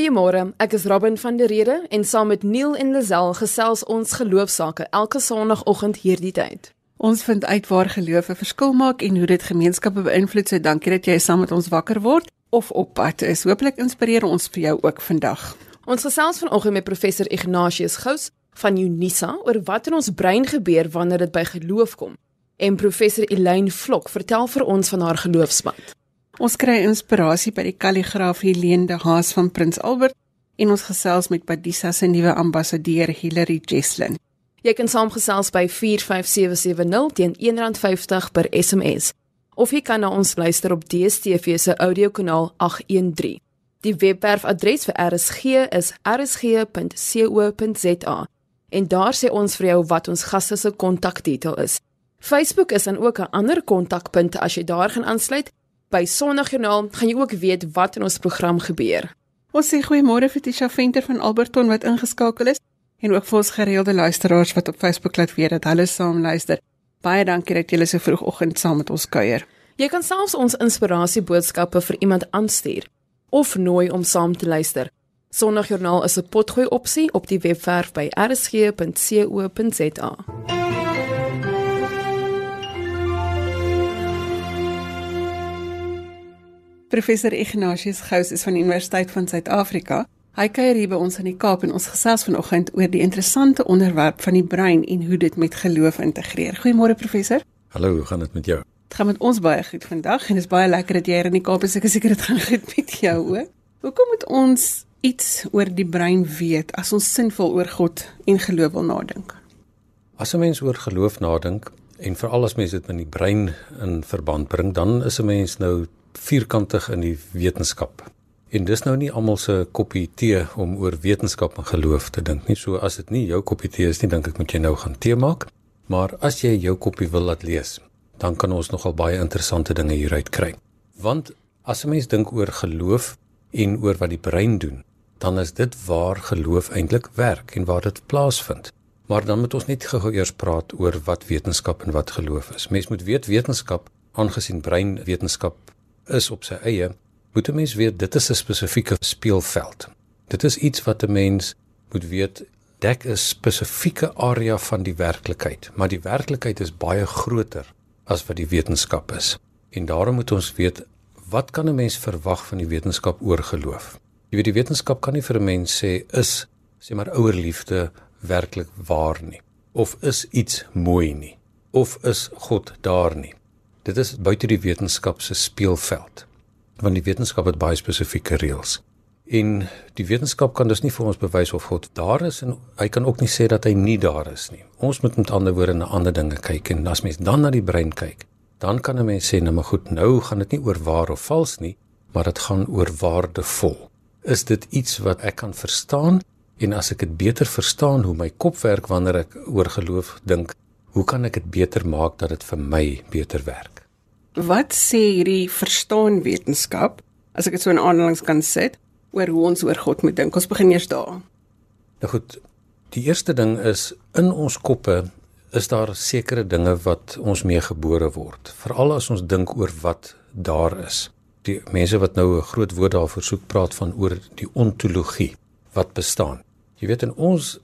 Goeiemôre, ek is Robin van der Rede en saam met Neil en Lazel gesels ons geloofsake elke Sondagoggend hierdie tyd. Ons vind uit waar geloof 'n verskil maak en hoe dit gemeenskappe beïnvloed. So dankie dat jy saam met ons wakker word of op pad is. Hooplik inspireer ons vir jou ook vandag. Ons gesels vanoggend met professor Ignatius Gous van Unisa oor wat in ons brein gebeur wanneer dit by geloof kom. En professor Elaine Vlok vertel vir ons van haar geloofspad. Ons kry inspirasie by die kalligraaf Helene de Haas van Prins Albert en ons gesels met Padisa se nuwe ambassadeur Hilary Jesslyn. Jy kan saamgesels by 45770 teen R1.50 per SMS of jy kan na ons luister op DStv se audiokanaal 813. Die webwerfadres vir RSG is rsg.co.za en daar sê ons vir jou wat ons gaste se kontaktitel is. Facebook is dan ook 'n ander kontakpunt as jy daar gaan aansluit. By Sondagjoernaal gaan jy ook weet wat in ons program gebeur. Ons sê goeiemôre vir Tisha Venter van Alberton wat ingeskakel is en ook vir ons gereelde luisteraars wat op Facebook laat weet dat hulle saam luister. Baie dankie dat julle so vroegoggend saam met ons kuier. Jy kan selfs ons inspirasie boodskappe vir iemand aanstuur of nooi om saam te luister. Sondagjoernaal is 'n potgooi opsie op die webwerf by rsg.co.za. Professor Ignatius Gous is van die Universiteit van Suid-Afrika. Hy kuier hier by ons in die Kaap en ons gesels vanoggend oor die interessante onderwerp van die brein en hoe dit met geloof integreer. Goeiemôre professor. Hallo, hoe gaan dit met jou? Dit gaan met ons baie goed vandag en dit is baie lekker dat jy hier in die Kaap is. Ek is seker dit gaan goed met jou ook. Hoekom moet ons iets oor die brein weet as ons sinvol oor God en geloof wil nadink? As 'n mens oor geloof nadink en veral as mens dit met die brein in verband bring, dan is 'n mens nou vierkantig in die wetenskap. En dis nou nie almal se koppie tee om oor wetenskap en geloof te dink nie. So as dit nie jou koppie tee is nie, dink ek moet jy nou gaan tee maak. Maar as jy jou koppie wil laat lees, dan kan ons nogal baie interessante dinge hieruit kry. Want as 'n mens dink oor geloof en oor wat die brein doen, dan is dit waar geloof eintlik werk en waar dit plaasvind. Maar dan moet ons net gou eers praat oor wat wetenskap en wat geloof is. Mens moet weet wetenskap, aangesien breinwetenskap is op sy eie, moet 'n mens weet dit is 'n spesifieke speelveld. Dit is iets wat 'n mens moet weet dek 'n spesifieke area van die werklikheid, maar die werklikheid is baie groter as wat die wetenskap is. En daarom moet ons weet wat kan 'n mens verwag van die wetenskap oor geloof? Jy weet die wetenskap kan nie vir 'n mens sê is sê maar ouerliefde werklik waar nie of is iets mooi nie of is God daar nie. Dit is buite die wetenskap se speelveld. Want die wetenskap het baie spesifieke reëls. En die wetenskap kan dus nie vir ons bewys of God daar is en hy kan ook nie sê dat hy nie daar is nie. Ons moet met ander woorde na ander dinge kyk en as mens dan na die brein kyk, dan kan 'n mens sê nou maar goed, nou gaan dit nie oor waar of vals nie, maar dit gaan oor waardevol. Is dit iets wat ek kan verstaan en as ek dit beter verstaan hoe my kop werk wanneer ek oor geloof dink, hoe kan ek dit beter maak dat dit vir my beter werk? Wat sê hierdie verstaan wetenskap as ek dit so in aanhalings kan sit? oor hoe ons oor God moet dink. Ons begin eers daar. Nou goed. Die eerste ding is in ons koppe is daar sekere dinge wat ons mee gebore word. Veral as ons dink oor wat daar is. Die mense wat nou 'n groot woord daarvoor soek praat van oor die ontologie wat bestaan. Jy weet in ons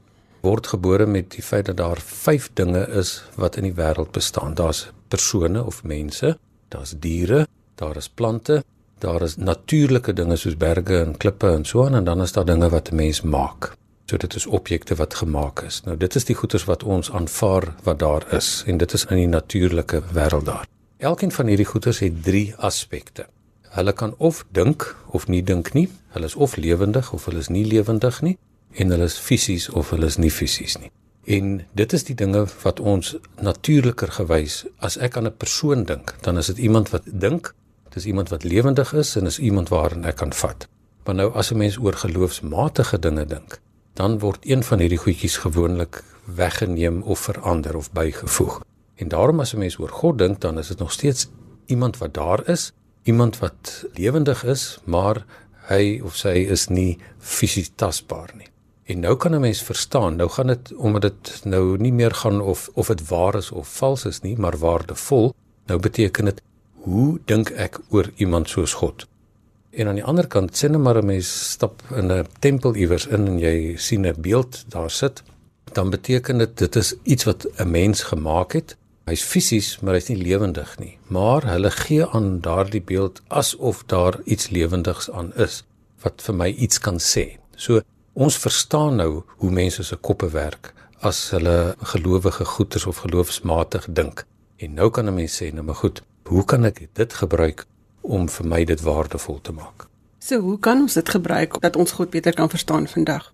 word gebore met die feit dat daar 5 dinge is wat in die wêreld bestaan. Daar's persone of mense, daar's diere, daar is plante, Daar is natuurlike dinge soos berge en klippe en so aan en dan is daar dinge wat 'n mens maak. So dit is objekte wat gemaak is. Nou dit is die goeders wat ons aanvaar wat daar is en dit is in die natuurlike wêreld daar. Elkeen van hierdie goeders het 3 aspekte. Hulle kan of dink of nie dink nie. Hulle is of lewendig of hulle is nie lewendig nie en hulle is fisies of hulle is nie fisies nie. En dit is die dinge wat ons natuurliker gewys as ek aan 'n persoon dink, dan is dit iemand wat dink Dis iemand wat lewendig is en is iemand waarin ek kan vat. Maar nou as 'n mens oor geloofsmatige dinge dink, dan word een van hierdie goedjies gewoonlik weggeneem of verander of bygevoeg. En daarom as 'n mens oor God dink, dan is dit nog steeds iemand wat daar is, iemand wat lewendig is, maar hy of sy is nie fisies tasbaar nie. En nou kan 'n mens verstaan, nou gaan dit omdat dit nou nie meer gaan of of dit waar is of vals is nie, maar waardevol. Nou beteken dit hoe dink ek oor iemand soos God? En aan die ander kant sê net maar 'n mens stap in 'n tempel iewers in en jy sien 'n beeld daar sit, dan beteken dit dit is iets wat 'n mens gemaak het. Hy's fisies, maar hy's nie lewendig nie. Maar hulle gee aan daardie beeld asof daar iets lewendigs aan is wat vir my iets kan sê. So ons verstaan nou hoe mense se koppe werk as hulle gelowige goeters of geloofsmatig dink. En nou kan 'n mens sê, nou maar goed, hoe kan ek dit gebruik om vir my dit waardevol te maak? So, hoe kan ons dit gebruik dat ons God beter kan verstaan vandag?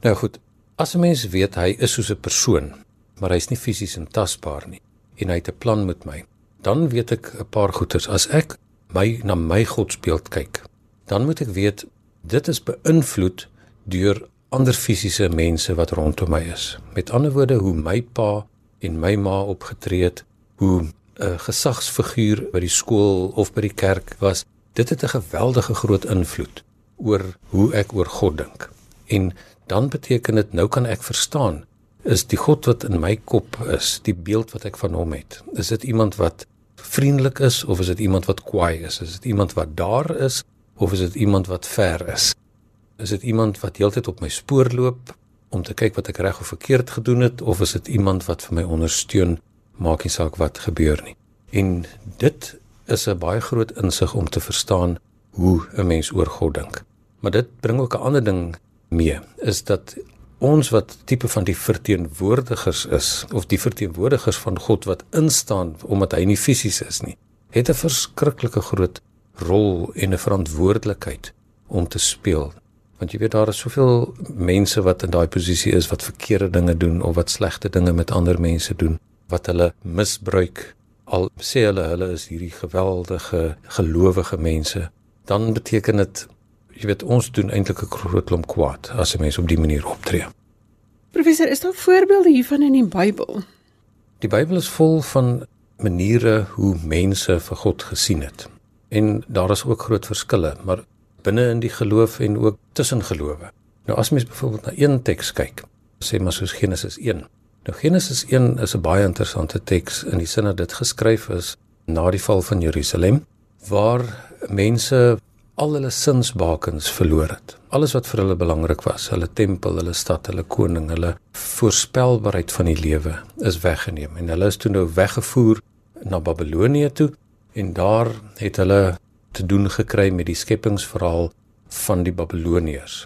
Nou goed, as 'n mens weet hy is soos 'n persoon, maar hy's nie fisies en tasbaar nie en hy het 'n plan met my, dan weet ek 'n paar goeters. As ek my na my godsbeeld kyk, dan moet ek weet dit is beïnvloed deur ander fisiese mense wat rondom my is. Met ander woorde, hoe my pa en my ma opgetree het, hoe 'n gesagsfiguur by die skool of by die kerk was, dit het 'n geweldige groot invloed oor hoe ek oor God dink. En dan beteken dit nou kan ek verstaan is die God wat in my kop is, die beeld wat ek van hom het. Is dit iemand wat vriendelik is of is dit iemand wat kwaai is? Is dit iemand wat daar is of is dit iemand wat ver is? Is dit iemand wat heeltyd op my spoor loop om te kyk wat ek reg of verkeerd gedoen het of is dit iemand wat vir my ondersteun maak nie saak wat gebeur nie. En dit is 'n baie groot insig om te verstaan hoe 'n mens oor God dink. Maar dit bring ook 'n ander ding mee, is dat ons wat tipe van die verteenwoordigers is of die verteenwoordigers van God wat instaan omdat hy nie fisies is nie, het 'n verskriklike groot rol en 'n verantwoordelikheid om te speel. Want jy weet daar is soveel mense wat in daai posisie is wat verkeerde dinge doen of wat slegte dinge met ander mense doen wat hulle misbruik al sê hulle hulle is hierdie geweldige gelowige mense dan beteken dit jy weet ons doen eintlik 'n groot klomp kwaad as 'n mens op die manier optree. Professor, is daar voorbeelde hiervan in die Bybel? Die Bybel is vol van maniere hoe mense vir God gesien het. En daar is ook groot verskille, maar binne in die geloof en ook tussen gelowe. Nou as mens byvoorbeeld na een teks kyk, sê maar soos Genesis Nou Genesis 1 is 'n baie interessante teks in die sin dat dit geskryf is na die val van Jerusalem waar mense al hulle sinsbakens verloor het. Alles wat vir hulle belangrik was, hulle tempel, hulle stad, hulle koning, hulle voorspelbaarheid van die lewe is weggeneem en hulle is toe nou weggevoer na Babelonie toe en daar het hulle te doen gekry met die skepingsverhaal van die Babiloniërs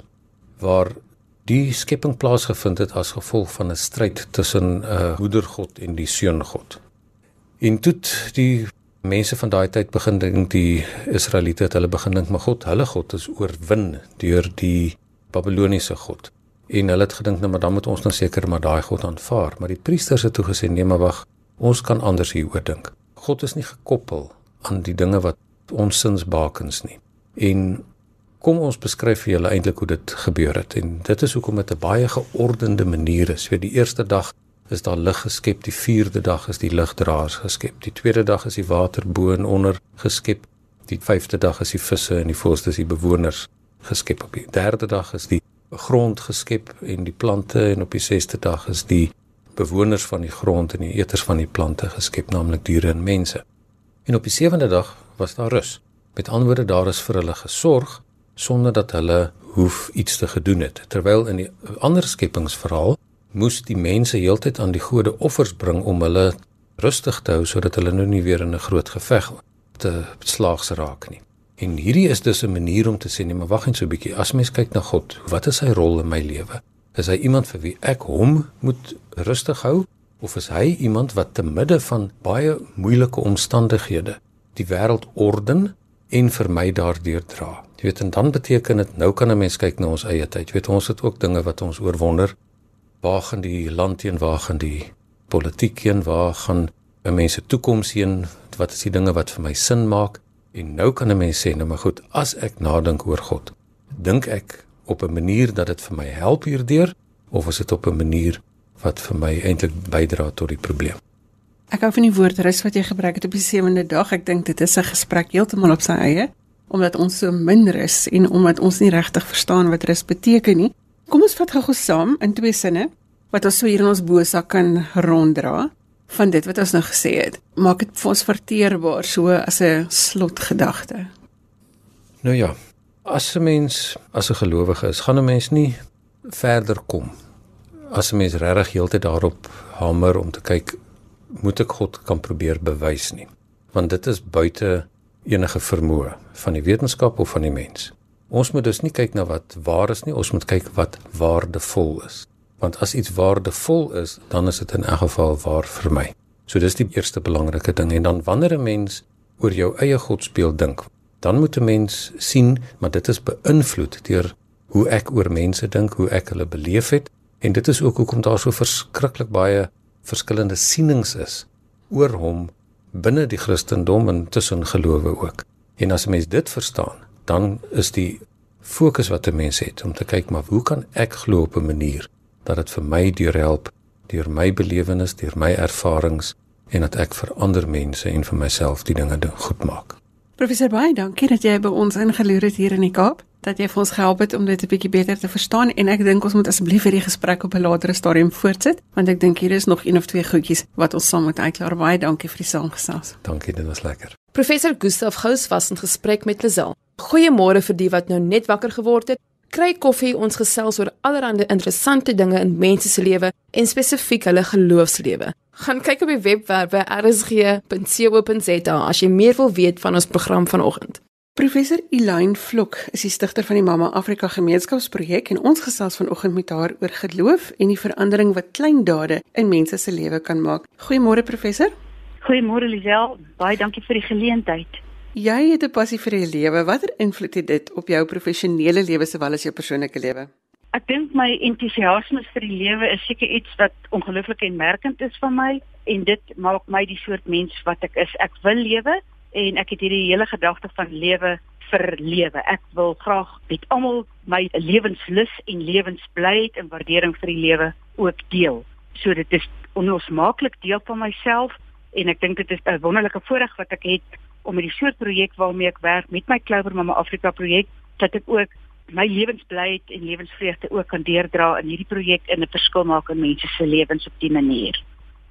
waar die skepping plaasgevind het as gevolg van 'n stryd tussen 'n uh, moedergod en die seungod. En toe die mense van daai tyd begin dink die Israeliete het hulle begin dink maar God, hulle God is oorwin deur die Babiloniese god. En hulle het gedink nou maar dan moet ons nou seker maar daai god aanvaar, maar die priesters het toe gesê nee maar wag, ons kan anders hieroor dink. God is nie gekoppel aan die dinge wat ons sinsbakens nie. En Kom ons beskryf vir julle eintlik hoe dit gebeur het en dit is hoekom dit 'n baie geordende manier is. Vir die eerste dag is daar lig geskep, die vierde dag is die ligdraers geskep, die tweede dag is die water bo en onder geskep, die vyfde dag is die visse en die voëls, dis die bewoners geskep op die derde dag is die grond geskep en die plante en op die sesde dag is die bewoners van die grond en die eters van die plante geskep, naamlik diere en mense. En op die sewende dag was daar rus. Met ander woorde, daar is vir hulle gesorg sonder dat hulle hoef iets te gedoen het. Terwyl in die ander skepingsverhaal moes die mense heeltyd aan die gode offers bring om hulle rustig te hou sodat hulle nou nie weer in 'n groot geveg te slaags raak nie. En hierdie is dus 'n manier om te sê nee, maar wag net so 'n bietjie. As mens kyk na God, wat is sy rol in my lewe? Is hy iemand vir wie ek hom moet rustig hou of is hy iemand wat te midde van baie moeilike omstandighede die wêreld orden en vir my daardeur dra? Jy weet en dan beteken dit nou kan 'n mens kyk na ons eie tyd. Jy weet ons het ook dinge wat ons oorwonder. Waar gaan die land heen? Waar gaan die politiek heen? Waar gaan 'n mens se toekoms heen? Wat is die dinge wat vir my sin maak? En nou kan 'n mens sê, nou maar goed, as ek nadink oor God, dink ek op 'n manier dat dit vir my help hierdeur of is dit op 'n manier wat vir my eintlik bydra tot die probleem? Ek hou van die woord rus wat jy gebruik het op die sewende dag. Ek dink dit is 'n gesprek heeltemal op sy eie omdat ons so min rus en omdat ons nie regtig verstaan wat rus beteken nie. Kom ons vat gou saam in twee sinne wat ons so hier in ons bosak kan ronddra van dit wat ons nou gesê het. Maak dit vir ons verteerbaar so as 'n slotgedagte. Nou ja, as 'n mens as 'n gelowige is, gaan 'n mens nie verder kom as 'n mens regtig heeltyd daarop hamer om te kyk moet ek God kan probeer bewys nie want dit is buite enige vermoë van die wetenskap of van die mens. Ons moet dus nie kyk na wat waar is nie, ons moet kyk wat waardevol is. Want as iets waardevol is, dan is dit in elk geval waar vir my. So dis die eerste belangrike ding en dan wanneer 'n mens oor jou eie godspeel dink, dan moet 'n mens sien maar dit is beïnvloed deur hoe ek oor mense dink, hoe ek hulle beleef het en dit is ook hoekom daar so verskriklik baie verskillende sienings is oor hom binne die Christendom en tussen gelowe ook. En as 'n mens dit verstaan, dan is die fokus wat 'n mens het om te kyk maar hoe kan ek glo op 'n manier dat dit vir my deurhelp deur my belewenis, deur my ervarings en dat ek vir ander mense en vir myself die dinge goed maak. Professor Baai, dankie dat jy by ons ingeloer het hier in die Kaap dat jy vir ons gehelp het om dit 'n bietjie beter te verstaan en ek dink ons moet asseblief hierdie gesprek op 'n latere stadium voortsit want ek dink hier is nog een of twee goedjies wat ons saam moet uitklaar. Baie dankie vir die saamgesels. Dankie, dit was lekker. Professor Gustaf Gous was in gesprek met Lazel. Goeiemôre vir die wat nou net wakker geword het. Kry koffie, ons gesels oor allerlei interessante dinge in mense se lewe en spesifiek hulle geloofslewe. Gaan kyk op die webwerf by rsg.co.za as jy meer wil weet van ons program vanoggend. Professor Elaine Vlok is die stigter van die Mama Afrika Gemeenskapsprojek en ons gesels vanoggend met haar oor geloof en die verandering wat klein dade in mense se lewe kan maak. Goeiemôre professor. Goeiemôre Lisel, baie dankie vir die geleentheid. Jy het 'n passie vir die lewe. Watter invloed het dit op jou professionele lewe sowel as jou persoonlike lewe? Ek dink my entoesiasme vir die lewe is seker iets wat ongelooflik kenmerkend is van my en dit maak my die soort mens wat ek is. Ek wil lewe en ek het hierdie hele gedagte van lewe vir lewe. Ek wil graag met almal my lewenslus en lewensblyheid en waardering vir die lewe ook deel. So dit is onlosmaaklik deel van myself en ek dink dit is 'n wonderlike voorreg wat ek het om met die soort projek waarmee ek werk met my Clover Mama Afrika projek dat ek ook my lewensblyheid en lewensvreugde ook kan deurdra in hierdie projek en 'n verskil maak in mense se lewens op die manier.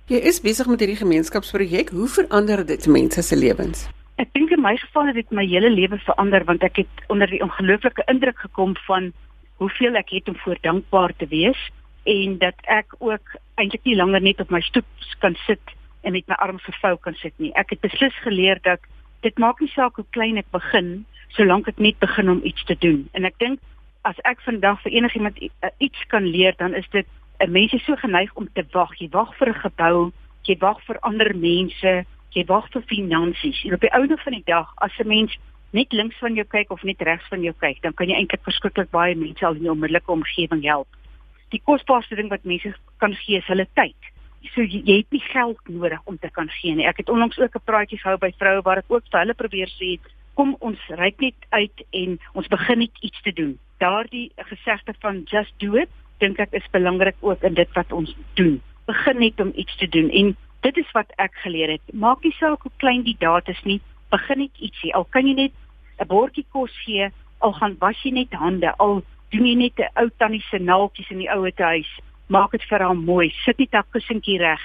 Jy is besig met hierdie gemeenskapsprojek. Hoe verander dit mense se lewens? Ek dink in my geval het dit my hele lewe verander want ek het onder die ongelooflike indruk gekom van hoeveel ek het om voor dankbaar te wees en dat ek ook eintlik nie langer net op my stoep kan sit en met my arms gevou kan sit nie. Ek het beslis geleer dat dit maak nie saak hoe klein ek begin solank ek net begin om iets te doen. En ek dink as ek vandag vir enigiemand iets kan leer dan is dit 'n mens is so geneig om te wag. Jy wag vir 'n gebou, jy wag vir ander mense, jy wag vir finansies. En op die ouene van die dag, as 'n mens net links van jou kyk of net regs van jou kyk, dan kan jy eintlik verskriklik baie mense al in jou onmiddellike omgewing help. Die kosbaarste ding wat mense kan gee is hulle tyd. So jy, jy het nie geld nodig om te kan gee nie. Ek het onlangs ook 'n praatjie gehou by vroue waar ek ook vir hulle probeer sê, kom ons ryk net uit en ons begin net iets te doen. Daardie gesegde van just do it dink ek is belangrik ook in dit wat ons doen. Begin net om iets te doen en dit is wat ek geleer het. Maak nie saak hoe klein die daad is nie, begin net ietsie. Al kan jy net 'n bordjie kos gee, al gaan was jy net hande, al doen jy net 'n ou tannie se naaltjies in die ouete huis. Maak dit vir haar mooi. Sit net 'n kussentjie reg,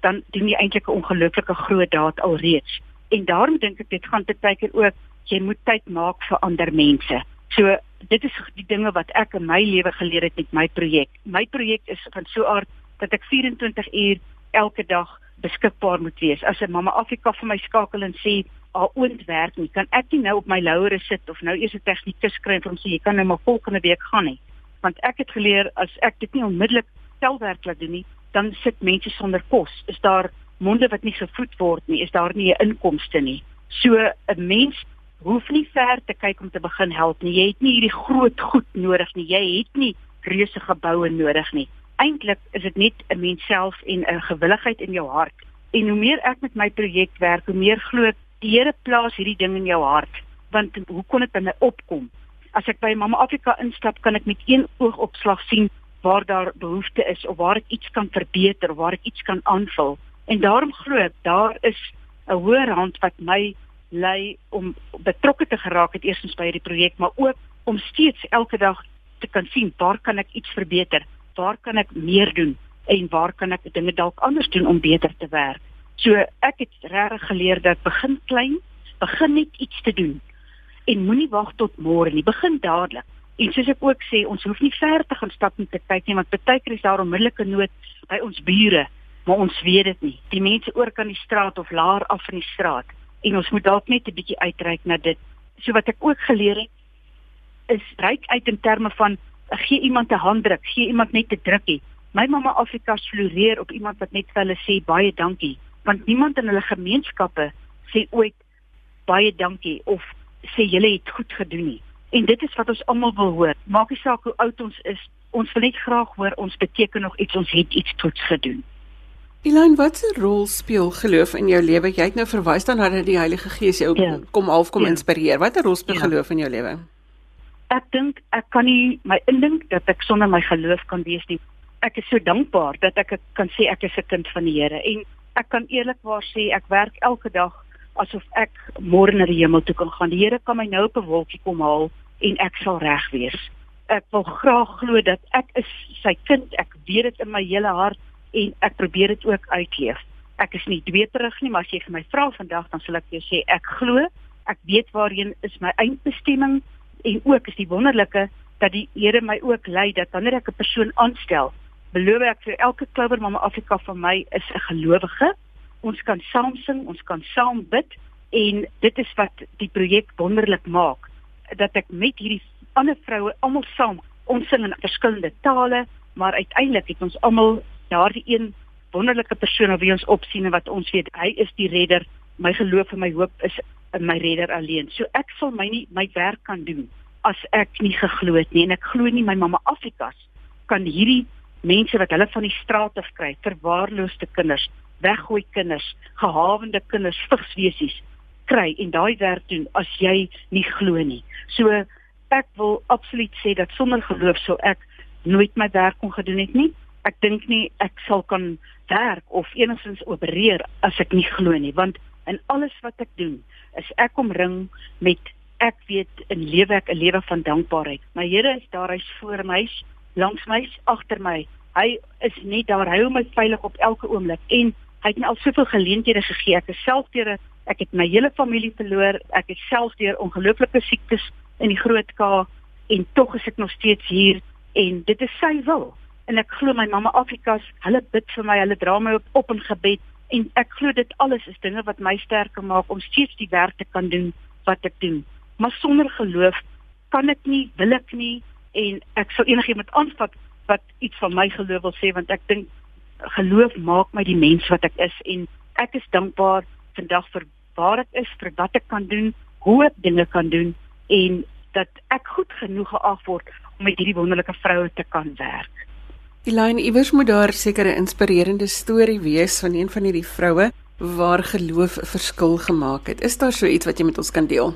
dan doen jy eintlik 'n ongelooflike groot daad alreeds. En daarom dink ek dit gaan baie keer ook jy moet tyd maak vir ander mense. So dit is die dinge wat ek in my lewe geleer het met my projek. My projek is van so 'n aard dat ek 24 uur elke dag beskikbaar moet wees. As 'n mamma Afrika vir my skakel en sê haar oond werk nie, kan ek nie nou op my lauwere sit of nou eers 'n tegnikus kry en hom sê jy kan nou maar volgende week gaan nie. Want ek het geleer as ek dit nie onmiddellik selfwerk laat doen nie, dan sit mense sonder kos. Is daar monde wat nie gevoed word nie, is daar nie 'n inkomste nie. So 'n mens hoef nie ver te kyk om te begin help nie. Jy het nie hierdie groot goed nodig nie. Jy het nie reuse geboue nodig nie. Eintlik is dit net 'n mens self en 'n gewilligheid in jou hart. En hoe meer ek met my projek werk, hoe meer glo ek die Here plaas hierdie ding in jou hart. Want hoe kon dit by my opkom? As ek by Mama Afrika instap, kan ek met een oogopslag sien waar daar behoefte is of waar ek iets kan verbeter waar ek iets kan aanvul. En daarom glo ek daar is 'n hoër hand wat my lei om betrokke te geraak het eerstens by hierdie projek, maar ook om steeds elke dag te kan sien waar kan ek iets verbeter? Waar kan ek meer doen en waar kan ek dinge dalk anders doen om beter te werk? So ek het regtig geleer dat begin klein, begin net iets te doen. en moenie wag tot môre nie. Begin dadelik. En soos ek ook sê, ons hoef nie ver te gaan stap om te kyk nie, want baie keer is daar onmiddellike nood by ons bure, maar ons weet dit nie. Die mense oor kan die straat of laer af in die straat en ons moet dalk net 'n bietjie uitreik na dit. So wat ek ook geleer het is ryk uit in terme van gee iemand 'n handdruk, gee iemand net 'n drukkie. My mamma Afrika floreer op iemand wat net vir hulle sê baie dankie, want niemand in hulle gemeenskappe sê ooit baie dankie of sê julle het goed gedoen nie. En dit is wat ons almal wil hoor. Maak nie saak hoe oud ons is, ons wil net graag hoor ons beteken nog iets, ons het iets goeds gedoen. Elaine, watse rol speel geloof in jou lewe? Jy het nou verwys dan dat die Heilige Gees jou ja. kom half kom ja. inspireer. Watter rol speel ja. geloof in jou lewe? ek dink ek kan nie my indink dat ek sonder my geloof kan wees nie. Ek is so dankbaar dat ek kan sê ek is 'n kind van die Here en ek kan eerlikwaar sê ek werk elke dag asof ek môre na die hemel toe kan gaan. Die Here kan my nou op 'n wolkie kom haal en ek sal reg wees. Ek wil graag glo dat ek is sy kind. Ek weet dit in my hele hart en ek probeer dit ook uitleef. Ek is nie dweeterig nie, maar as jy vir my vra vandag dan sal ek jou sê ek glo. Ek weet waarheen is my eindbestemming en ook is die wonderlike dat die Here my ook lei dat wanneer ek 'n persoon aanstel, beloof ek vir elke klouwer mamma Afrika van my is 'n gelowige. Ons kan saam sing, ons kan saam bid en dit is wat die projek wonderlik maak dat ek met hierdie ander vroue almal saam ons sing in verskillende tale, maar uiteindelik het ons almal daardie een wonderlike persoon op wie ons opsien en wat ons weet hy is die redder. My geloof en my hoop is in my redder alleen. So ek sal my nie my werk kan doen as ek nie geglo het nie en ek glo nie my mamma Afrikas kan hierdie mense wat hulle van die straat af kry, verwaarloosde kinders, weggooi kinders, gehawende kinders, vigswesies kry en daai werk doen as jy nie glo nie. So ek wil absoluut sê dat sonder geloof sou ek nooit my werk kon gedoen het nie. Ek dink nie ek sal kan werk of enigstens opereer as ek nie glo nie, want in alles wat ek doen, is ek omring met ek weet in lewe ek 'n lewe van dankbaarheid. My Here is daar, hy's voor my, langs my, agter my. Hy is net daar, hy hou my veilig op elke oomblik en hy het my al soveel geleenthede gegee. Ek is self deur ek het my hele familie verloor. Ek het self deur ongelooflike siektes in die groot K en tog is ek nog steeds hier en dit is sy wil. En ek glo my mamma Afrikas, hulle bid vir my, hulle dra my op op in gebed en ek glo dit alles is dinge wat my sterker maak om steeds die werk te kan doen wat ek doen. Maar sonder geloof kan ek nie, wil ek nie en ek sou enigiemand aanvat wat iets van my geloof wil sê want ek dink geloof maak my die mens wat ek is en ek is dankbaar vandag vir waar ek is, vir wat ek kan doen, hoe ek dinge kan doen en dat ek goed genoeg geag word om met hierdie wonderlike vroue te kan werk. Elaine, iewers moet daar seker 'n inspirerende storie wees van een van hierdie vroue waar geloof 'n verskil gemaak het. Is daar so iets wat jy met ons kan deel?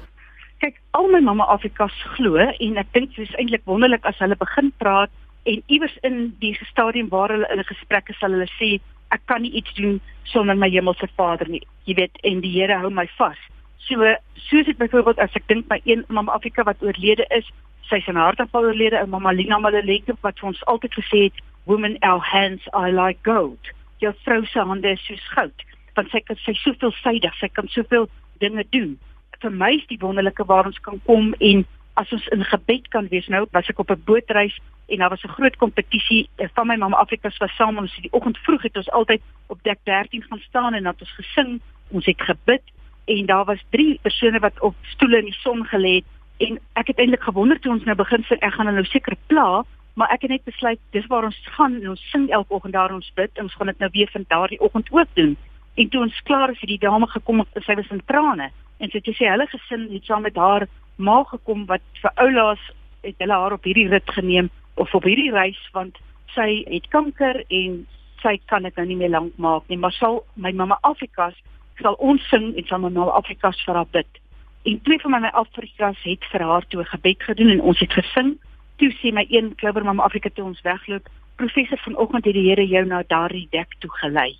Kyk, al my mamma Afrikas glo en ek dink dit is eintlik wonderlik as hulle begin praat en iewers in die stadium waar hulle in 'n gesprek is, sal hulle sê ek kan nie iets doen sonder my hemelse Vader nie. Jy weet, en die Here hou my vas. So, soos dit byvoorbeeld as ek dink my een mamma Afrika wat oorlede is, sy is in hartaanval oorlede, 'n mamma Lina Maleleke wat vir ons altyd gesê het women our hands are like gold. Jou vrou se hande is soos goud, want sy kan sy soveel sydig, sy kan soveel dinge doen. Vir my is die wonderlike waar ons kan kom en as ons in gebed kan wees. Nou was ek op 'n bootreis en daar was 'n groot kompetisie van my mamma Afrikas was saam ons die oggend vroeg het ons altyd op dek 13 gaan staan en het ons gesing, ons het gebid en daar was drie persone wat op stoele in die son gelê het en ek het eintlik gewonder toe ons nou begin sing ek gaan nou seker pla maar ek het net besluit dis waar ons gaan en ons sing elke oggend daar ons bid en ons gaan dit nou weer van daardie oggend ook doen. En toe ons klaar is, het die dame gekom en sy was in trane en sy het gesê hulle gesin het saam met haar ma gekom wat vir oulaas het hulle haar op hierdie rit geneem of op hierdie reis want sy het kanker en sy kan dit nou nie meer lank maak nie, maar sal my mamma Afrikas sal ons sing en sal my mamma Afrikas vir haar bid. En twee van my Afrikas het vir haar toe 'n gebed gedoen en ons het gesing toe sê my een kloubermam Afrika toe ons wegloop, professor vanoggend het die Here jou na daardie dek toe gelei.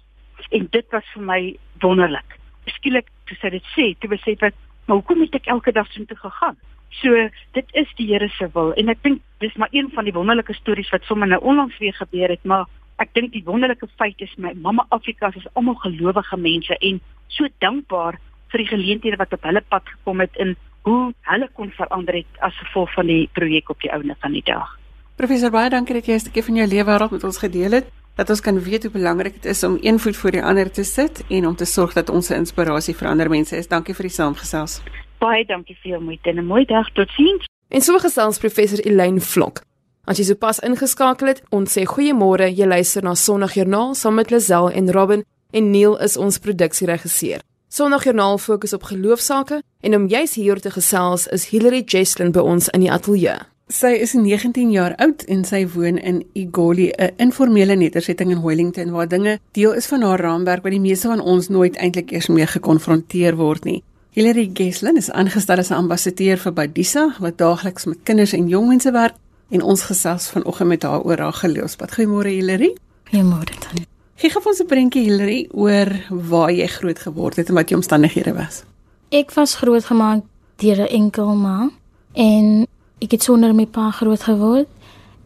En dit was vir my wonderlik. Skielik toe sy dit sê, toe besef ek, maar hoekom het ek elke dag so toe gegaan? So dit is die Here se wil en ek dink dis maar een van die wonderlike stories wat sommer nou onlangs weer gebeur het, maar ek dink die wonderlike feit is my mamma Afrika is almal gelowige mense en so dankbaar vir die geleenthede wat op hulle pad gekom het in hoe hulle kon verander het as gevolg van die projek op die ouene van die dag. Professor baie dankie dat jy 'n stukkie van jou lewe wêreld met ons gedeel het. Dat ons kan weet hoe belangrik dit is om een voet voor die ander te sit en om te sorg dat ons 'n inspirasie vir ander mense is. Dankie vir die saamgesels. Baie dankie vir jou moeite en 'n mooi dag. Totsiens. En so gesels professor Elaine Vlok. As jy sopas ingeskakel het, ons sê goeiemôre. Jy luister na Sondagjoernaal saam met Lazel en Robin en Neil is ons produksieregisseur. Sondagjoernaal fokus op geloofsaake en om juis hier te gesels is Hilary Jesslyn by ons in die ateljee. Sy is 19 jaar oud en sy woon in Igoli, 'n informele nedersetting in Wellington waar dinge deel is van haar raamwerk wat die meeste van ons nooit eintlik eers mee gekonfronteer word nie. Hilary Geslin is aangestel as 'n ambassadeur vir Badisa wat daagliks met kinders en jong mense werk en ons gesels vanoggend met haar oor haar geloofspad. Goeiemôre Hilary. Goeiemôre Tannie. Gee gou ons 'n prentjie Hilary oor waar jy groot geword het en wat jou omstandighede was. Ek was grootgemaak deur 'n enkel ma en Ek het sonder my pa groot geword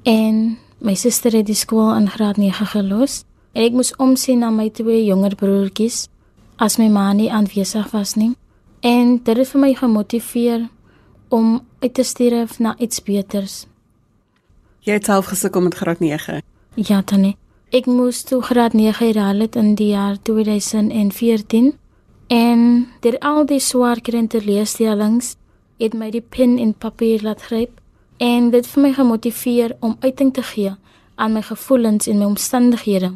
en my suster het die skool in graad 9 gelos en ek moes omsien na my twee jonger broertjies as my ma nie aanwesig was nie. En dit het vir my gemotiveer om uit te sterf na iets beters. Jy het self gesukkel met graad 9. Ja, tannie. Ek moes toe graad 9 herhaal het in die jaar 2014 en deur al die swaar krente leesstellings het my die pen en papier laat gryp en dit vir my gemotiveer om uiting te gee aan my gevoelens en my omstandighede.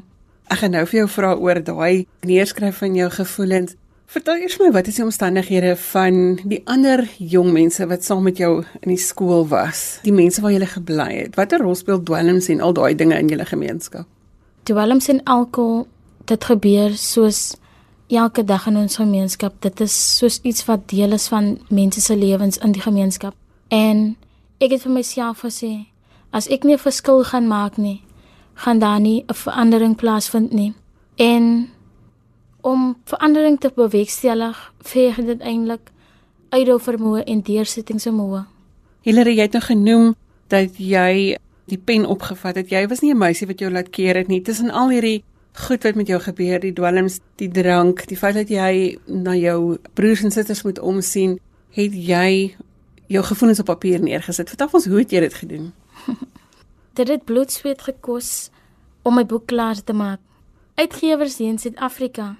Ek gaan nou vir jou vra oor daai neerskryf van jou gevoelens. Vertel eers my wat is die omstandighede van die ander jong mense wat saam met jou in die skool was? Die mense waar jy gebly het. Watter rol speel dwelms en al daai dinge in julle gemeenskap? Dwelms en alkohol, dit gebeur soos elke dag in ons gemeenskap. Dit is soos iets wat deel is van mense se lewens in die gemeenskap. En ek het vir myself gesê, as ek nie 'n verskil gaan maak nie, gaan daar nie 'n verandering plaasvind nie. En om verandering te bewerkstellig, veeg dit eintlik uithou vermoë en deursettingsvermoë. Hilary, jy het nou genoem dat jy die pen opgevat het. Jy was nie 'n meisie wat jou laat keer het nie. Tussen al hierdie goed wat met jou gebeur, die dwelms, die drank, die feit dat jy na jou broers en susters moet omsien, het jy jou gevoelens op papier neergesit. Vertel ons hoe het jy dit gedoen? dit het bloed sweet gekos om my boek klaar te maak. Uitgewers hier in Suid-Afrika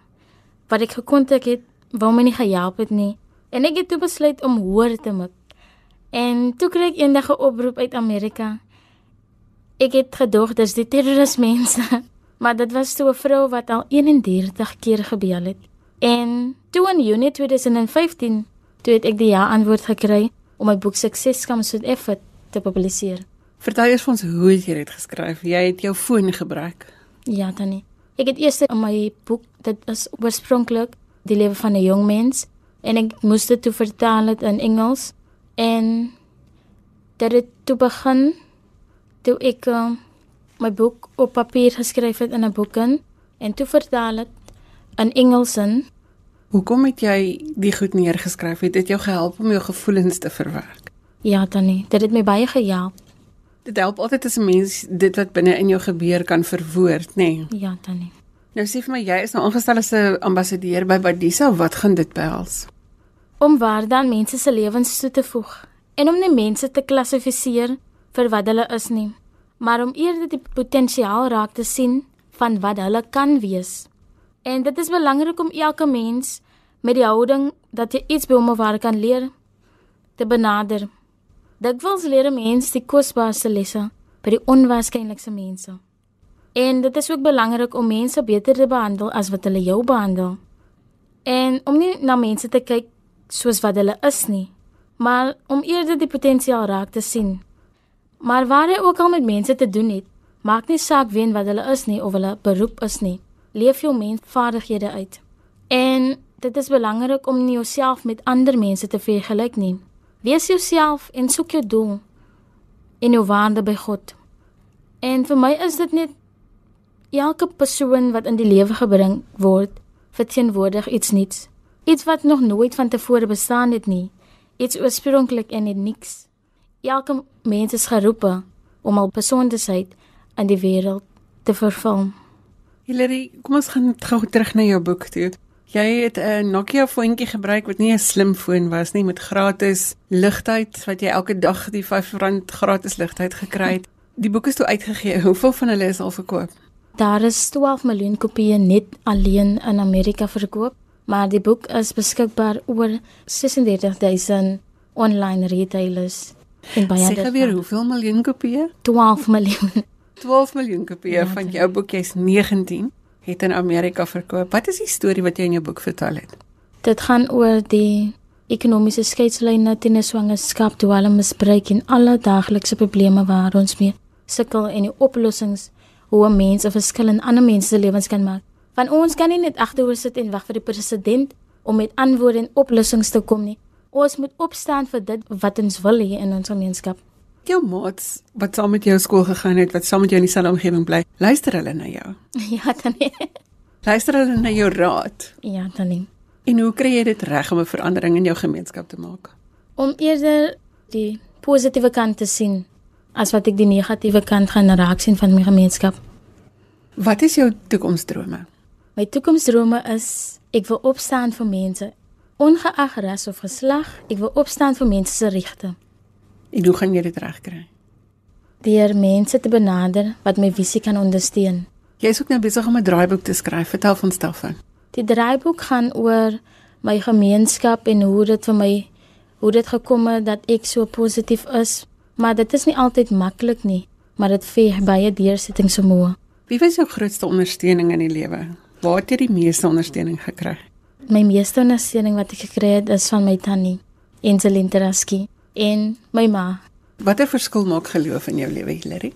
wat ek gekontak het, wou my nie gehelp het nie en ek het toe besluit om hoor te maak. En toe kry ek eendag 'n oproep uit Amerika. Ek het gedog dis die terrorismense maar dit was toe 'n vrou wat al 31 keer gebel het. En toe in Junie 2015, toe het ek die ja antwoord gekry om my boek Success Comes with Effort te publiseer. Vertel eers vir ons hoe jy dit geskryf. Jy het jou foon gebruik. Ja, Tannie. Ek het eers in my boek, dit is oorspronklik die lewe van 'n jong mens en ek moes dit toe vertaal het in Engels en dit het toe begin toe ek uh, my boek op papier geskryf het in 'n boek in en toe vertaal dit in Engels in. Hoekom het jy die goed neergeskryf? Het dit jou gehelp om jou gevoelens te verwerk? Ja, Tannie, dit het my baie gehelp. Dit help altyd as 'n mens dit wat binne in jou gebeur kan verwoord, nê? Nee. Ja, Tannie. Nou sê vir my, jy is nou aangestel as 'n ambassadeur by Badisa. Wat gaan dit behels? Om waar dan mense se lewens toe te voeg en om nie mense te klassifiseer vir wat hulle is nie maar om eerder die potensiaal raak te sien van wat hulle kan wees. En dit is belangrik om elke mens met die houding dat jy iets by hom of haar kan leer te benader. Dit wils leer 'n mens die kosbaarste lesse by die onwaarskynlikste mense. En dit is ook belangrik om mense beter te behandel as wat hulle jou behandel. En om nie na mense te kyk soos wat hulle is nie, maar om eerder die potensiaal raak te sien Maar waar jy ook al met mense te doen het, maak nie saak wie wat hulle is nie of hulle beroep is nie. Leef jou mensvaardighede uit. En dit is belangrik om nie jouself met ander mense te vergelyk nie. Wees jouself en soek jou doel en jou waarde by God. En vir my is dit net elke persoon wat in die lewe gebring word, verteenwoordig iets nuuts. Iets wat nog nooit van tevore bestaan het nie. Iets oorspronklik en net niks elke mens is geroepe om al besonderheid in die wêreld te vervul. Hilary, kom ons gaan gou terug na jou boek toe. Jy het 'n Nokia foontjie gebruik wat nie 'n slim foon was nie met gratis ligtyd wat jy elke dag die R5 gratis ligtyd gekry het. Die boek is toe uitgegee. Hoeveel van hulle is al verkoop? Daar is 12 miljoen kopieë net alleen in Amerika verkoop, maar die boek is beskikbaar oor 36000 online retailers en baie ander. Sê weer hoeveel miljoen kopieë? 12 miljoen. 12 miljoen kopieë ja, van jou boek, jy's 19, het in Amerika verkoop. Wat is die storie wat jy in jou boek vertel het? Dit gaan oor die ekonomiese skeidslyne teen 'n swangerskap, dwelmmisbruik en alle daaglikse probleme waar ons mee sukkel en die oplossings hoe 'n mens 'n verskil in ander mense se lewens kan maak. Van ons kan nie net agteroor sit en wag vir die president om met antwoorde en oplossings te kom nie. Ons moet opstaan vir dit wat ons wil hê in ons gemeenskap. Jou maats wat saam met jou skool gegaan het, wat saam met jou in dieselfde omgewing bly, luister hulle na jou? Ja, dan nie. Luister hulle na jou raad? Ja, dan nie. En hoe kry jy dit reg om 'n verandering in jou gemeenskap te maak? Om eerder die positiewe kant te sien as wat ek die negatiewe kant gaan raak sien van my gemeenskap. Wat is jou toekomsdrome? My toekomsdrome is ek wil opstaan vir mense ongeag ras of geslag. Ek wil opstaan vir mense se regte. En hoe gaan jy dit regkry? Deur mense te benader wat my visie kan ondersteun. Jy is ook nou besig om 'n draaiboek te skryf. Vertel van Stefan. Die draaiboek gaan oor my gemeenskap en hoe dit vir my hoe dit gekom het dat ek so positief is Maar dit is nie altyd maklik nie, maar dit vee baie deursettings vermoë. Wie was jou grootste ondersteuning in die lewe? Waar het jy die meeste ondersteuning gekry? My meeste ondersteuning wat ek gekry het is van my tannie, Enzeline Teraski, en my ma. Watter verskil maak geloof in jou lewe, Hilary?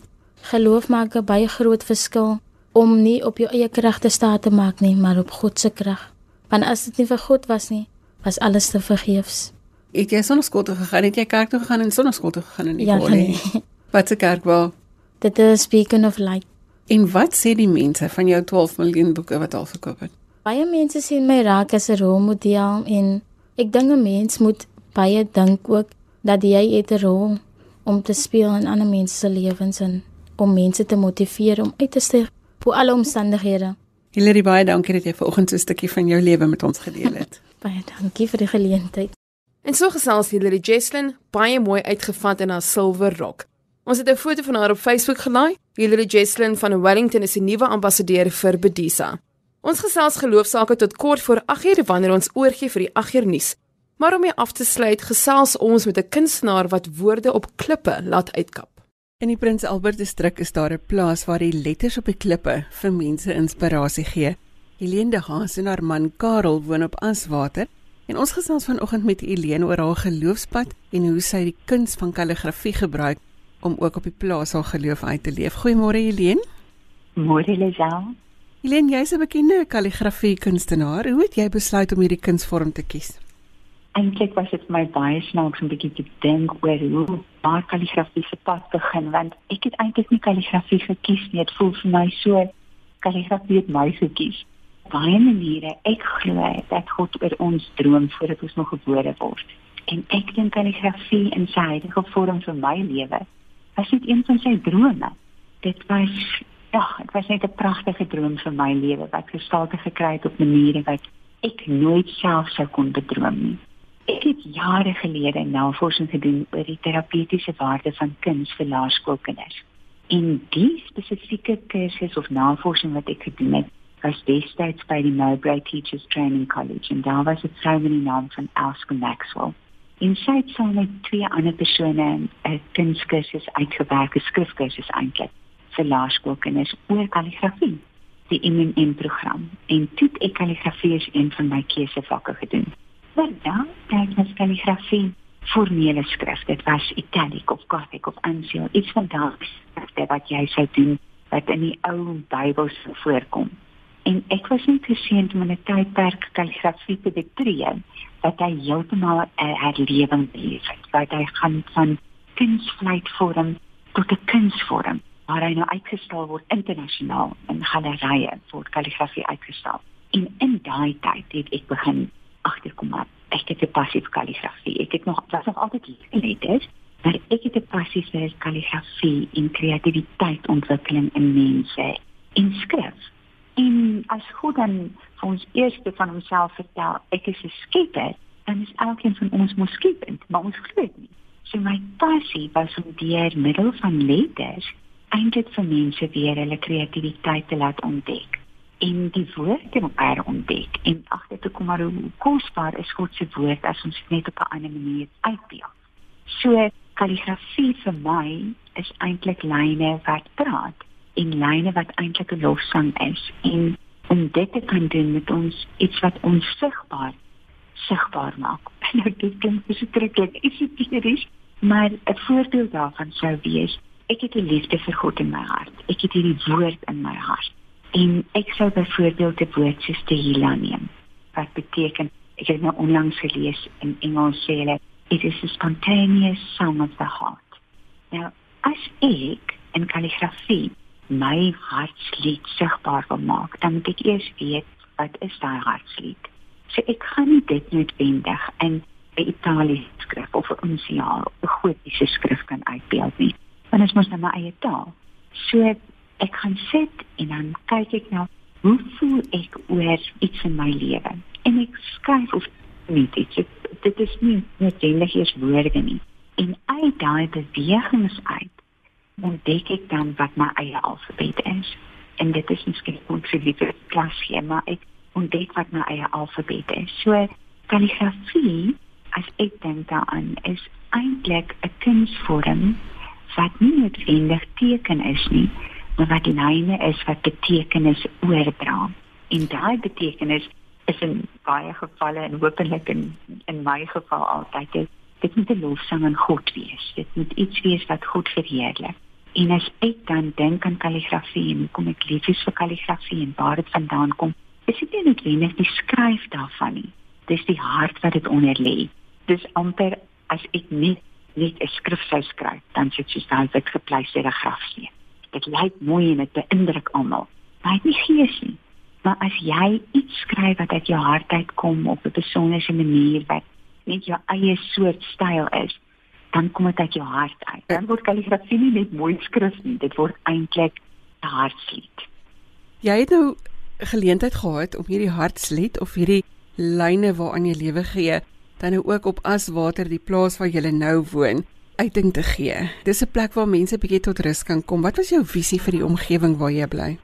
Geloof maak 'n baie groot verskil om nie op jou eie krag te staan te maak nie, maar op God se krag. Want as dit nie vir God was nie, was alles te vergeefs. Het jy sonneskool toe gegaan? Het jy kerk toe gegaan en sonneskool toe gegaan in die ja, nee. Wat se kerk wou? Dit is Beacon of Light. En wat sê die mense van jou 12 miljoen boeke wat al verkoop het? Baie mense sien my raak as 'n rolmodel en ek dink 'n mens moet baie dink ook dat jy 'n rol om te speel in ander mense se lewens en om mense te motiveer om uit te styg bo alle omstandighede. Hilary baie dankie dat jy vanoggend so 'n stukkie van jou lewe met ons gedeel het. baie dankie vir die geleentheid. En so gesels Hilary Jesslyn baie mooi uitgevat in haar silwer rok. Ons het 'n foto van haar op Facebook gelaai. Hilary Jesslyn van Wellington is die nuwe ambassadeur vir Bedisa. Ons gesels geloofsaake tot kort voor 8uur wanneer ons oorgie vir die 8uur nuus. Maar om mee af te sluit, gesels ons met 'n kunstenaar wat woorde op klippe laat uitkap. In die Prins Albert distrik is daar 'n plaas waar die letters op die klippe vir mense inspirasie gee. Helene de Haas en haar man Karel woon op Aswater En ons gesels vanoggend met Elene oor haar geloofspad en hoe sy die kuns van kalligrafie gebruik om ook op die plaas haar geloof uit te leef. Goeiemôre Elene. Môre Lisel. Elene, jy's 'n bekende kalligrafie kunstenaar. Hoe het jy besluit om hierdie kunsvorm te kies? Eintlik was dit my baie snaaks om bietjie te dink oor hoe maar kalligrafie se pad begin want ek het eintlik nie kalligrafie gekies nie. Dit voel vir my so kalligrafie het my gekies baie maniere ek glo dat God oor ons droom voordat ons nog gebore word. En ek dink kalligrafie in sy huidige vorm vir my lewe was dit een van sy drome. Dit was ja, dit was net 'n pragtige droom vir my lewe wat gestalte gekry het op maniere wat ek nooit self sou kon bedroom nie. Ek het jare gelede navorsing gedoen oor die terapeutiese waarde van kuns vir laerskoolkinders. En die spesifieke kursus of navorsing wat ek gedoen het, was destyds by die Mowbray Teachers Training College en daar was 'n vrou met die naam van Elske Maxwell. In sy het sy met twee ander persone 'n kunskursus uitgewerk, 'n skrifkursus eintlik vir laerskoolkinders oor kalligrafie, die MMM program. En toe ek kalligrafie is een van my keusevakke gedoen. Dan het ek kalligrafie formele skrif. Dit was italic of gothic of uncial, iets van daardie wat jy sou doen wat in die ou Bybels voorkom en ek was nie geseënd om in 'n tydperk kalligrafie te betree wat hy heeltemal 'n herlewing beleef het wat hy gaan van kunstvleitvorm tot 'n kunsvorm waar hy nou uitgestal word internasionaal in gallerye vir kalligrafie uitgestal en in daai tyd het ek begin agterkom maar ek het 'n passie vir kalligrafie. Ek het nog was nog altyd dit maar ek het 'n passie vir kalligrafie en kreatiwiteit ontwikkeling in mense en skrif En as God dan vir ons eers van homself vertel ek is 'n skepper, dan is elkeen van ons mos skepend, maar ons glo dit nie. So my passie was om deur middel van letters eintlik vir mense weer hulle kreatiwiteit te laat ontdek en die woord te mekaar ontdek en agter te kom maar hoe kosbaar is God se woord as ons dit net op 'n ander manier uitbeeld. So kalligrafie vir my is eintlik lyne wat praat en lyne wat eintlik 'n lofsang is en om dit te kan doen met ons iets wat ons sigbaar maak. Nou dit klink verskriklik esoteries, maar 'n voorbeeld daarvan sou wees ek het 'n liefde vir God in my hart. Ek het hierdie woord in my hart. En ek sou byvoorbeeld 'n woord soos Tehillah neem. Wat beteken ek het nou onlangs gelees in Engels sê hulle it is a spontaneous song of the heart. Nou as ek in kalligrafie my hartslied sigbaar wil maak, dan moet ek eers weet wat is daai hartslied. So ek gaan nie dit noodwendig in 'n Italiese skrif of 'n unsiaal of 'n gotiese skrif kan uitbeeld nie. Want dit is mos nou my eie taal. So ek gaan sit en dan kyk ek nou hoe voel ek oor iets in my lewe en ek skryf of nie dit dit is nie noodwendig eers woorde nie en uit daai bewegings uit ontdek ek dan wat my eie alfabet is en dit is miskien ons liewe klasie maar ek ontdek wat my eie alfabet is so kalligrafie as ek dink daaraan is eintlik 'n kunsvorm wat nie noodwendig teken is nie maar wat lyne is wat betekenis oordra. En daai betekenis is in baie gevalle en hopelik in in my geval altyd dit, dit moet 'n lofsang aan God wees. Dit moet iets wees wat God verheerlik. En as ek dan dink aan kalligrafie en kom ek lief is vir kalligrafie en waar dit vandaan kom, is dit nie noodwendig die skryf daarvan nie. Dis die hart wat dit onder lê. Dis amper as ek net net 'n skrif sou skryf, dan sit jy staan wit gepleisterde grafsteen dit lyk mooi en dit beïndruk almal. Maar dit nie gees nie. Maar as jy iets skryf wat uit jou hart uitkom op 'n besondere manier wat net jou eie soort styl is, dan kom dit uit jou hart uit. Dan word kalligrafie nie net mooi skrif nie, dit word eintlik 'n hartslied. Jy het nou geleentheid gehad om hierdie hartslied of hierdie lyne waaraan jy lewe gee, dan nou ook op Aswater, die plaas waar jy nou woon uiting te gee. Dis 'n plek waar mense bietjie tot rus kan kom. Wat was jou visie vir die omgewing waar jy bly?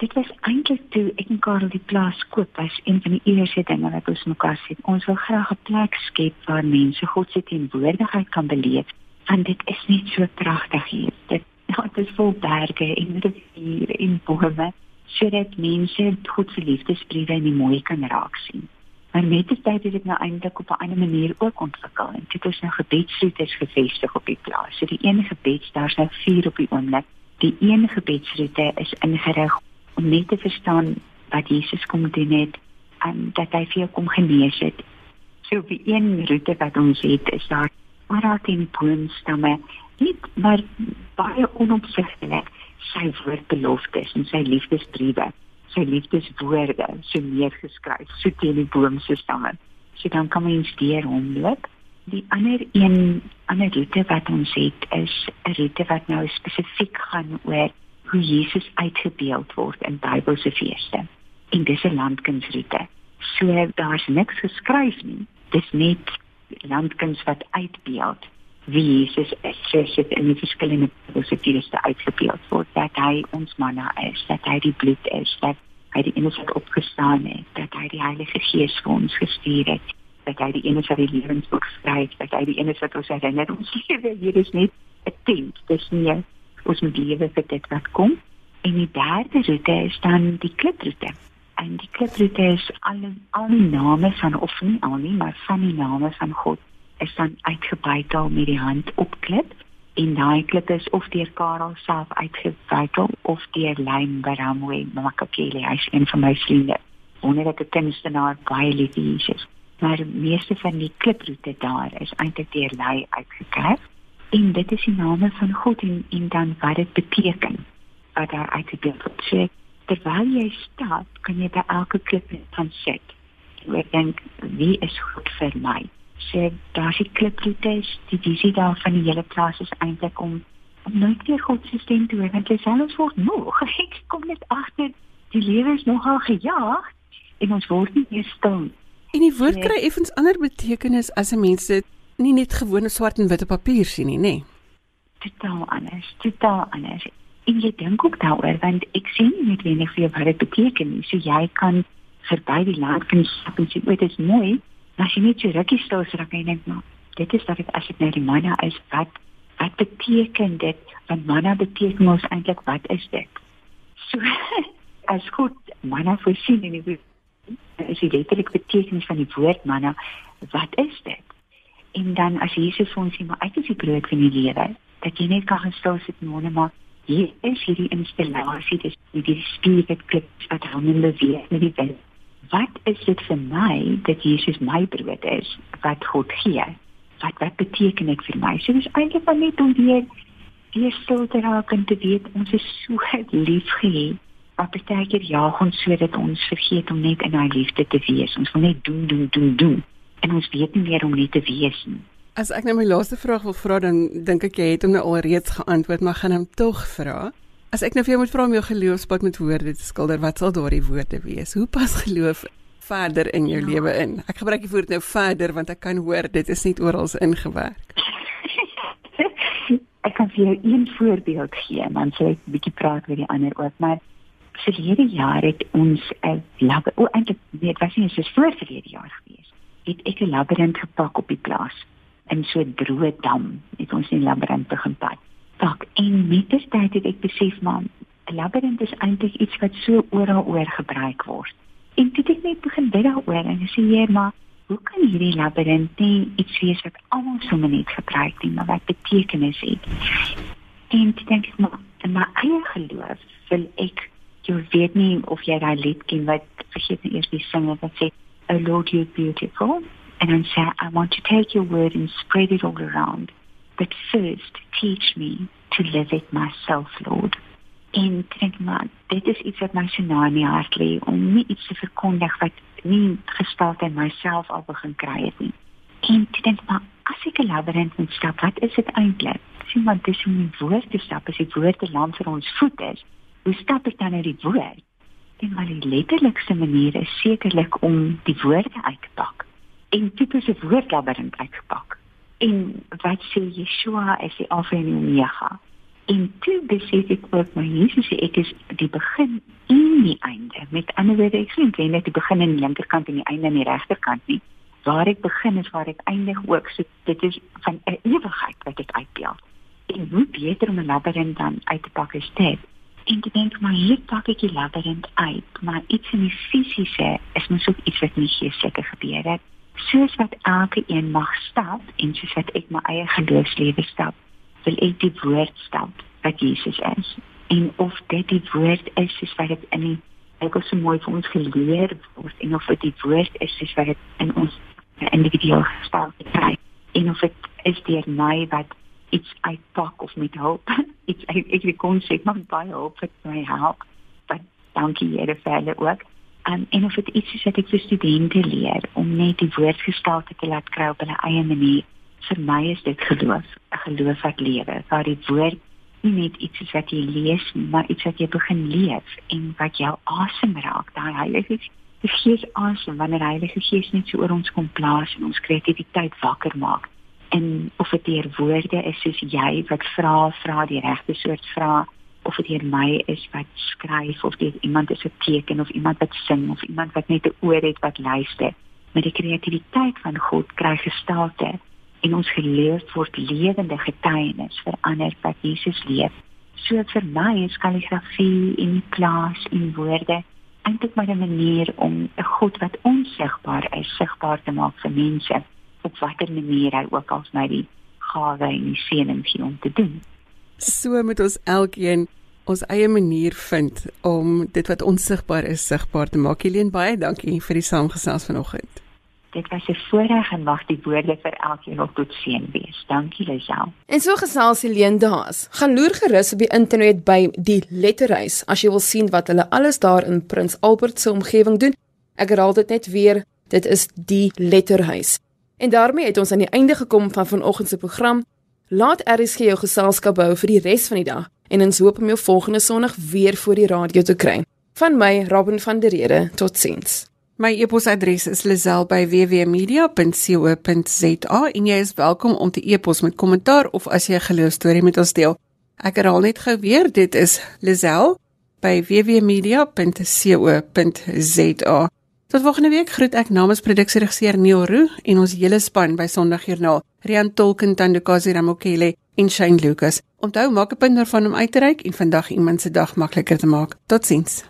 Dit was eintlik toe ek en Karel die plaas koop, was een van die eerste dinge wat ons mekaar sê. Ons wil graag 'n plek skep waar mense God se teenwoordigheid kan beleef. Want dit is net so pragtig hier. Dit ja, dit is vol berge en riviere en bome. Sodat mense God se liefdesbriewe in die mooi kan raak sien. Maar met die tyd het dit nou eintlik op 'n ander manier ook ontwikkel en dit is nou gebedsroetes gevestig op die plaas. So die een gebeds, daar's nou vier op die oomblik. Die een gebedsroete is ingerig om net te verstaan wat Jesus kom doen het en dat hy vir jou kom genees het. So die een roete wat ons het is daar oral teen boomstamme, nie maar baie onopsigtelik sy woordbeloftes en sy liefdesbriewe sy liefdeswoorde so neergeskryf so teen die boom se stamme. So dan kan mens deur hom loop. Die ander een ander roete wat ons het is 'n roete wat nou spesifiek gaan oor hoe Jesus uitgebeeld word in Bybelse feeste. En dis 'n landkunsroete. So daar's niks geskryf nie. Dis net landkuns wat uitbeeld wie Jesus is, soos dit in die verskillende positiewe uitgebeeld word, dat hy ons manna is, dat hy die bloed is, dat hy die enigste opgestaan het, dat hy die Heilige Gees vir ons gestuur het, dat hy die enigste wat die lewensboek skryf, dat hy die enigste wat ons herinner ons lewe hier is net 'n tent, dis nie ons moet lewe vir dit wat kom. En die derde roete is dan die kliproete. En die kliproete is al al die name van of nie al nie, maar van die name van God is dan uitgebytel met die hand op klip. En daai klip is of deur Karel self uitgewykel of deur Lyn Baramwe Makakele. Hy's een van my vriende. Wonderlike kunstenaar baie lief Jesus maar die meeste van die kliproete daar is eintlik deur Lyn uitgekryf en dit is die name van God en, en dan wat dit beteken wat daar uitgebeeld word so terwyl jy stap kan jy by elke klip van sit. En dink wie is God vir my? Sê daar is kliproetes die visie daar van die hele plaas is eintlik om om nooit weer God se stem te hoor want jy selfs word nog ek kom net agter die lewe is nogal gejaag en ons word nie meer stil. En die woord kry effens ander betekenis as 'n mens dit nie net gewone swart en wit op papier sien nie, nê? Nee. Totaal anders, totaal anders. En jy dink ook daaroor want ek sien nie net wenig vir wat dit beteken nie. So jy kan verby die land kan stap en sê, "O, dit is mooi." As jy net so rukkie stil kan jy net maar dit is dat dit as dit nou die manna is, wat wat beteken dit? Want manna beteken mos eintlik wat is dit? So as God manna voorsien in die is die letterlike betekenis van die woord manna, wat is dit? En dan as Jesus vir ons sê, "Maar uit is die brood van die lewe," dat jy net kan gestel sit en wonder maar hier is hierdie installasie dis die spier wat kliks wat hom in beweeg met die wind wat is dit vir my dat Jesus my brood is wat God gee? Wat wat beteken dit vir my? So dis eintlik maar net om weer weer stil te raak en te weet ons is so liefgehad. Wat beteken ja, ons sodat ons vergeet om net in hy liefde te wees. Ons wil net doen doen doen doen en ons weet nie meer om net te wees nie. As ek nou my laaste vraag wil vra dan dink ek jy het hom nou alreeds geantwoord, maar gaan hom tog vra. As ek nou vir jou moet vra om jou geloofspad met woorde te skilder, wat sal daardie woorde wees? Hoe pas geloof verder in jou ja. lewe in? Ek gebruik die woord nou verder want ek kan hoor dit is nie oral ingewerk. ek kan vir jou een voorbeeld gee, dan sal ek bietjie praat oor die ander ook, maar verlede jaar het ons 'n lab, o eintlik weet was nie so voor verlede jaar gewees. Het ek 'n labirint gepak op die plaas. In so 'n droë dam. Het ons in labirint begin pad tak en met die tyd het ek besef man 'n labirint is eintlik iets wat so oral oor gebruik word. En dit het net begin bid daaroor en sê jy maar hoe kan hierdie labirint nie iets wees wat almal sommer net gebruik nie maar wat betekenis het? En dit dink ek maar in my eie geloof wil ek jy weet nie of jy daai lied ken wat vergeet nie eers die singer wat sê oh lord you're beautiful and then say i want to take your word and spread it all around but first teach me to live it myself, Lord. En dink maar, dit is iets wat my so na in die hart lê om nie iets te verkondig wat nie gestaat in myself al begin kry het nie. En dink maar, as ek 'n labirint moet stap, wat is dit eintlik? Sien maar, dis om die woord te stap, as die woord te land vir ons voet is. Hoe stap ek dan uit die woord? En maar die letterlikste manier is sekerlik om die woorde uit te pak. En tipe se woordlabirint uitgepak en wat sê Yeshua is die alfa en omega? En toe besef ek ook maar Jesus sê ek is die begin en die einde. Met ander woorde ek sê net die begin aan die linkerkant en die einde aan die regterkant nie. Waar ek begin is waar ek eindig ook. So dit is van ewigheid wat ek uitbeeld en hoe beter om 'n labirint dan uit te pak is dit en te dink maar hier pak ek die labirint uit maar iets in die fisiese is mos ook iets wat nie geestelike gebeur het soos wat elke een mag stap en soos wat ek my eie geloofslewe stap, wil ek die woord stap wat Jesus is. En of dit die woord is soos wat dit in die Bybel so mooi vir ons geleer word en of dit die woord is soos wat dit in ons individueel gestel kry en of dit is deur my wat iets uitpak of met hulp iets ek ek kon sê maar baie hulp het my help. Maar dankie Here vir hulle ook um, en of dit iets is wat ek vir studente leer om net die woordgestalte te laat kry op hulle eie manier. Vir my is dit geloof, 'n geloof wat lewe, waar die woord nie net iets is wat jy lees maar iets wat jy begin leef en wat jou asem raak. Daai Heilige Gees asem wanneer die Heilige Gees net so oor ons kom plaas en ons kreatiwiteit wakker maak. En of dit deur woorde is soos jy wat vra, vra die regte soort vrae of dit hier my is wat skryf of dit iemand is wat teken of iemand wat sing of iemand wat net 'n oor het wat luister. Met die kreatiwiteit van God kry gestalte en ons geloof word lewende getuienis vir ander wat Jesus leef. So vir my is kalligrafie in die klas en woorde eintlik maar 'n manier om 'n God wat onsigbaar is sigbaar te maak vir mense op watter manier hy ook al my die gawe en die seëning gee om te doen. So moet ons elkeen ons eie manier vind om dit wat onsigbaar is sigbaar te maak. Helene, baie dankie vir die saamgesels vanoggend. Dit was 'n voorreg en mag die woorde vir elkeen op tot seën wees. Dankie Lisel. En so gesels Helene Daas. Gaan loer gerus op die internet by die Letterhuis as jy wil sien wat hulle alles daar in Prins Albert se omgewing doen. Ek herhaal dit net weer, dit is die Letterhuis. En daarmee het ons aan die einde gekom van vanoggend se program. Laat RSG jou geselskap hou vir die res van die dag en ons hoop om jou volgende Sondag weer voor die radio te kry. Van my, Robin van der Rede, totsiens. My e-posadres is lazel@wwmedia.co.za en jy is welkom om te e-pos met kommentaar of as jy 'n geloostorie met ons deel. Ek herhaal net gou weer, dit is lazel@wwmedia.co.za. Tot volgende week groet ek namens produksieregisseur Neil Roo en ons hele span by Sondagjoernaal, Rian Tolken, Tandukasi Ramokele en Shane Lucas. Onthou, maak 'n punt daarvan om uit te reik en vandag iemand se dag makliker te maak. Totsiens.